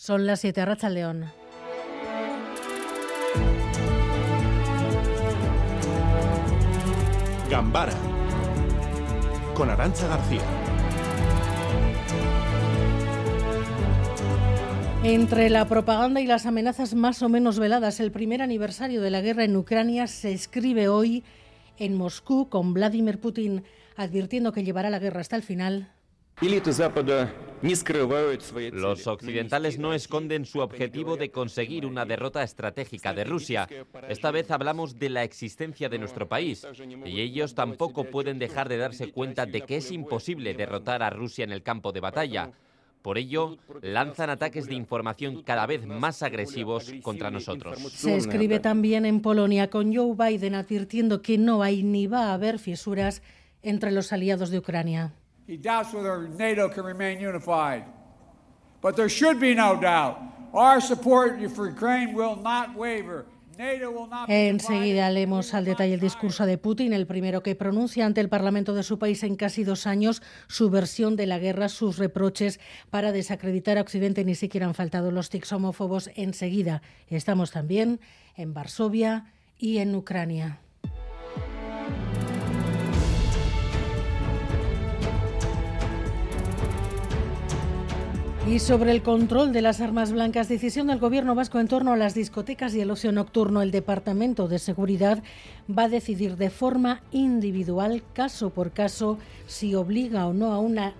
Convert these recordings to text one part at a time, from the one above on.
Son las 7 Racha León. Gambara con Arancha García. Entre la propaganda y las amenazas más o menos veladas, el primer aniversario de la guerra en Ucrania se escribe hoy en Moscú con Vladimir Putin advirtiendo que llevará la guerra hasta el final los occidentales no esconden su objetivo de conseguir una derrota estratégica de Rusia. Esta vez hablamos de la existencia de nuestro país y ellos tampoco pueden dejar de darse cuenta de que es imposible derrotar a Rusia en el campo de batalla. Por ello, lanzan ataques de información cada vez más agresivos contra nosotros. Se escribe también en Polonia con Joe Biden advirtiendo que no hay ni va a haber fisuras entre los aliados de Ucrania. He doubts whether NATO can remain unified. But there should be no doubt. Our support for Ukraine will not waver. Enseguida leemos al detalle el discurso de Putin, el primero que pronuncia ante el Parlamento de su país en casi dos años su versión de la guerra, sus reproches para desacreditar a Occidente. Ni siquiera han faltado los tics homófobos. Enseguida estamos también en Varsovia y en Ucrania. Y sobre el control de las armas blancas, decisión del Gobierno vasco en torno a las discotecas y el ocio nocturno, el Departamento de Seguridad va a decidir de forma individual, caso por caso, si obliga o no a una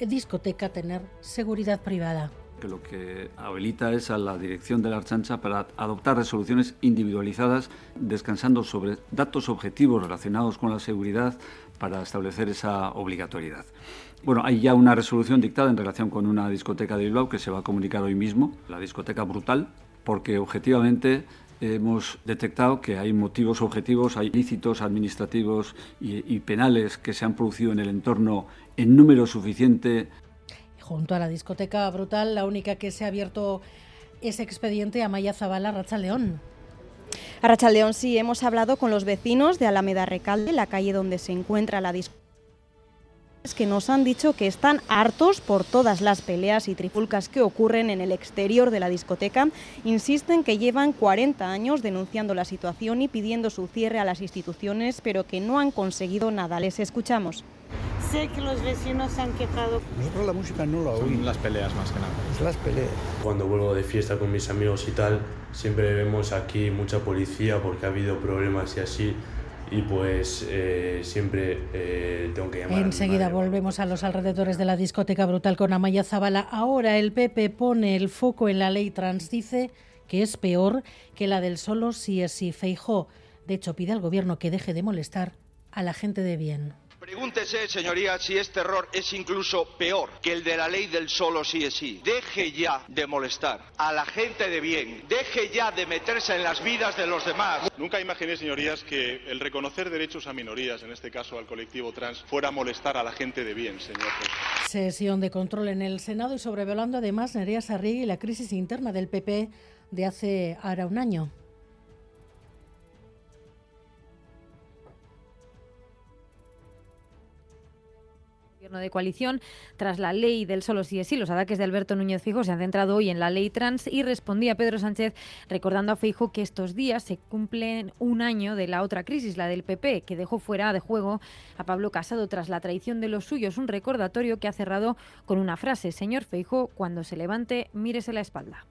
discoteca a tener seguridad privada. Lo que habilita es a la dirección de la Archancha para adoptar resoluciones individualizadas, descansando sobre datos objetivos relacionados con la seguridad para establecer esa obligatoriedad. Bueno, hay ya una resolución dictada en relación con una discoteca de Bilbao que se va a comunicar hoy mismo, la discoteca Brutal, porque objetivamente hemos detectado que hay motivos objetivos, hay ilícitos administrativos y, penales que se han producido en el entorno en número suficiente. Junto a la discoteca Brutal, la única que se ha abierto ese expediente a Maya Zabala, Racha León. A León sí hemos hablado con los vecinos de Alameda Recalde, la calle donde se encuentra la discoteca que nos han dicho que están hartos por todas las peleas y trifulcas que ocurren en el exterior de la discoteca. Insisten que llevan 40 años denunciando la situación y pidiendo su cierre a las instituciones, pero que no han conseguido nada. Les escuchamos. Sé que los vecinos se han quejado. Nosotros la música no la oímos. las peleas más que nada. Es las peleas. Cuando vuelvo de fiesta con mis amigos y tal, siempre vemos aquí mucha policía porque ha habido problemas y así y pues eh, siempre eh, tengo que llamar. Enseguida volvemos a los alrededores de la discoteca brutal con Amaya Zabala. Ahora el PP pone el foco en la ley trans, dice que es peor que la del solo si es si Feijó. De hecho, pide al gobierno que deje de molestar a la gente de bien. Pregúntese, señoría, si este error es incluso peor que el de la ley del solo sí es sí. Deje ya de molestar a la gente de bien. Deje ya de meterse en las vidas de los demás. Nunca imaginé, señorías, que el reconocer derechos a minorías, en este caso al colectivo trans, fuera a molestar a la gente de bien, señor. Sesión de control en el Senado y sobrevolando además Nerea Sarriegui y la crisis interna del PP de hace ahora un año. De coalición tras la ley del solo sí es sí. Los ataques de Alberto Núñez Fijo se han centrado hoy en la ley trans y respondía Pedro Sánchez recordando a Fijo que estos días se cumplen un año de la otra crisis, la del PP, que dejó fuera de juego a Pablo Casado tras la traición de los suyos. Un recordatorio que ha cerrado con una frase, señor Feijo, cuando se levante, mírese la espalda.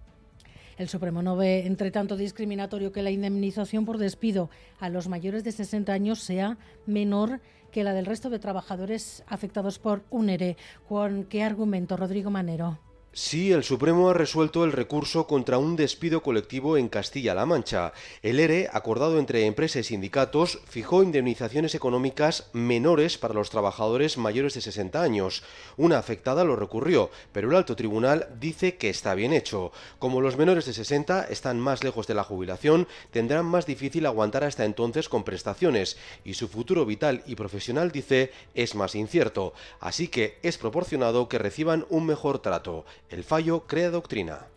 El Supremo no ve, entre tanto, discriminatorio que la indemnización por despido a los mayores de 60 años sea menor que la del resto de trabajadores afectados por un ERE. ¿Con qué argumento, Rodrigo Manero? Sí, el Supremo ha resuelto el recurso contra un despido colectivo en Castilla-La Mancha. El ERE, acordado entre empresas y sindicatos, fijó indemnizaciones económicas menores para los trabajadores mayores de 60 años. Una afectada lo recurrió, pero el alto tribunal dice que está bien hecho. Como los menores de 60 están más lejos de la jubilación, tendrán más difícil aguantar hasta entonces con prestaciones y su futuro vital y profesional, dice, es más incierto. Así que es proporcionado que reciban un mejor trato. El fallo crea doctrina.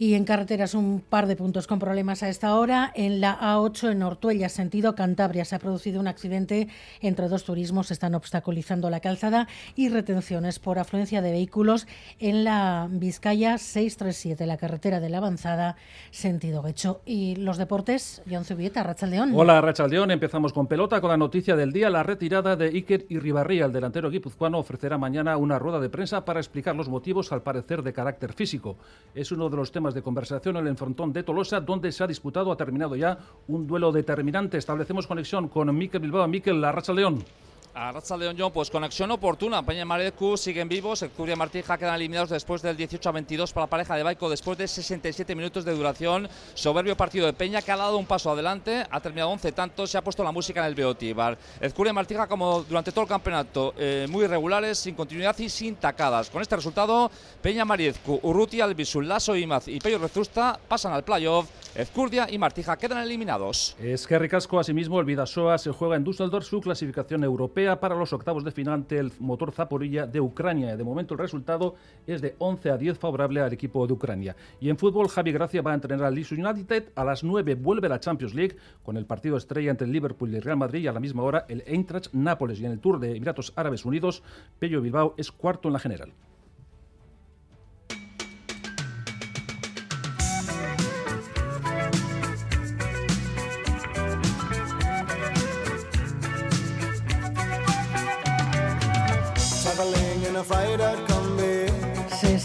Y en carreteras un par de puntos con problemas a esta hora. En la A8 en Ortuella, sentido Cantabria, se ha producido un accidente entre dos turismos. Están obstaculizando la calzada y retenciones por afluencia de vehículos en la Vizcaya 637, la carretera de la avanzada, sentido Gecho. Y los deportes, John Zubieta, Rachaldeón. Hola, Rachaldeón. Empezamos con pelota, con la noticia del día. La retirada de Iker Ribarría, el delantero guipuzcoano, ofrecerá mañana una rueda de prensa para explicar los motivos, al parecer, de carácter físico. Es uno de los temas de conversación en el enfrontón de Tolosa, donde se ha disputado, ha terminado ya un duelo determinante. Establecemos conexión con Miquel Bilbao. Miquel, la Racha León. A Racha León John, pues conexión oportuna. Peña Marecu siguen vivos. El y Martija quedan eliminados después del 18 a 22 para la pareja de Baico, después de 67 minutos de duración. Soberbio partido de Peña que ha dado un paso adelante, ha terminado 11 tantos, se ha puesto la música en el Beotíbar. El y Martija, como durante todo el campeonato, eh, muy irregulares, sin continuidad y sin tacadas. Con este resultado, Peña Mariezcu, Urruti, Albisul, Lasso, Imaz y Pello Rezusta pasan al playoff. Ezcurdia y Martija quedan eliminados. Es que Ricasco, asimismo, el Vidasoa se juega en Düsseldorf su clasificación europea para los octavos de final ante el motor Zaporilla de Ucrania. De momento el resultado es de 11 a 10 favorable al equipo de Ucrania. Y en fútbol, Javi Gracia va a entrenar al Leeds United. A las 9 vuelve la Champions League con el partido estrella entre el Liverpool y el Real Madrid. Y a la misma hora el Eintracht Nápoles. Y en el Tour de Emiratos Árabes Unidos, Pello Bilbao es cuarto en la general. a Friday.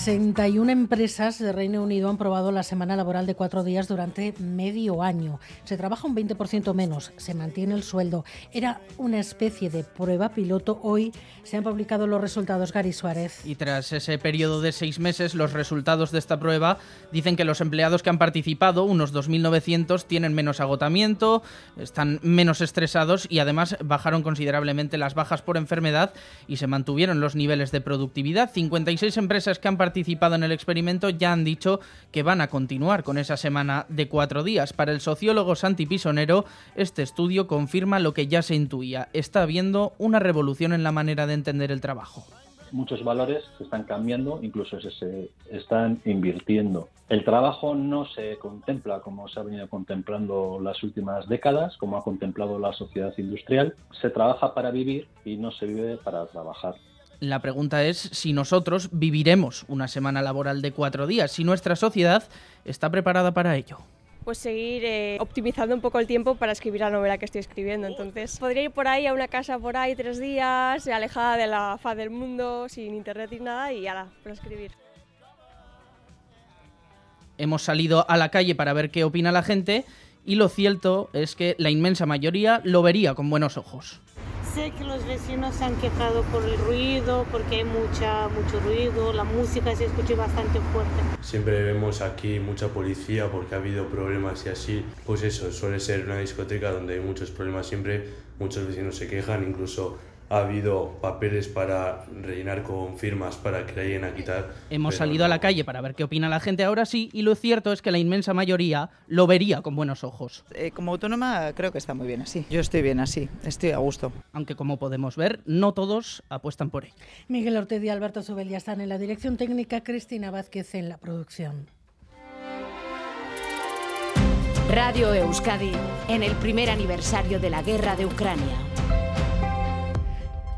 61 empresas de Reino Unido han probado la semana laboral de cuatro días durante medio año. Se trabaja un 20% menos, se mantiene el sueldo. Era una especie de prueba piloto. Hoy se han publicado los resultados, Gary Suárez. Y tras ese periodo de seis meses, los resultados de esta prueba dicen que los empleados que han participado, unos 2.900, tienen menos agotamiento, están menos estresados y además bajaron considerablemente las bajas por enfermedad y se mantuvieron los niveles de productividad. 56 empresas que han participado participado en el experimento ya han dicho que van a continuar con esa semana de cuatro días. Para el sociólogo Santi Pisonero, este estudio confirma lo que ya se intuía. Está habiendo una revolución en la manera de entender el trabajo muchos valores se están cambiando, incluso se, están invirtiendo. El trabajo no se contempla como se ha venido contemplando las últimas décadas, como ha contemplado la sociedad industrial. Se trabaja para vivir y no se vive para trabajar. La pregunta es si nosotros viviremos una semana laboral de cuatro días, si nuestra sociedad está preparada para ello pues seguir eh, optimizando un poco el tiempo para escribir la novela que estoy escribiendo. Entonces, podría ir por ahí a una casa por ahí tres días, alejada de la faz del mundo, sin internet y nada, y ala, para escribir. Hemos salido a la calle para ver qué opina la gente y lo cierto es que la inmensa mayoría lo vería con buenos ojos sé que los vecinos se han quejado por el ruido, porque hay mucha, mucho ruido, la música se escucha bastante fuerte. Siempre vemos aquí mucha policía porque ha habido problemas y así. Pues eso, suele ser una discoteca donde hay muchos problemas siempre, muchos vecinos se quejan, incluso ha habido papeles para rellenar con firmas para que la lleguen a quitar. Hemos salido a la calle para ver qué opina la gente ahora sí y lo cierto es que la inmensa mayoría lo vería con buenos ojos. Eh, como autónoma creo que está muy bien así. Yo estoy bien así, estoy a gusto. Aunque como podemos ver, no todos apuestan por ello. Miguel Ortez y Alberto Zubel ya están en la dirección técnica, Cristina Vázquez en la producción. Radio Euskadi, en el primer aniversario de la guerra de Ucrania.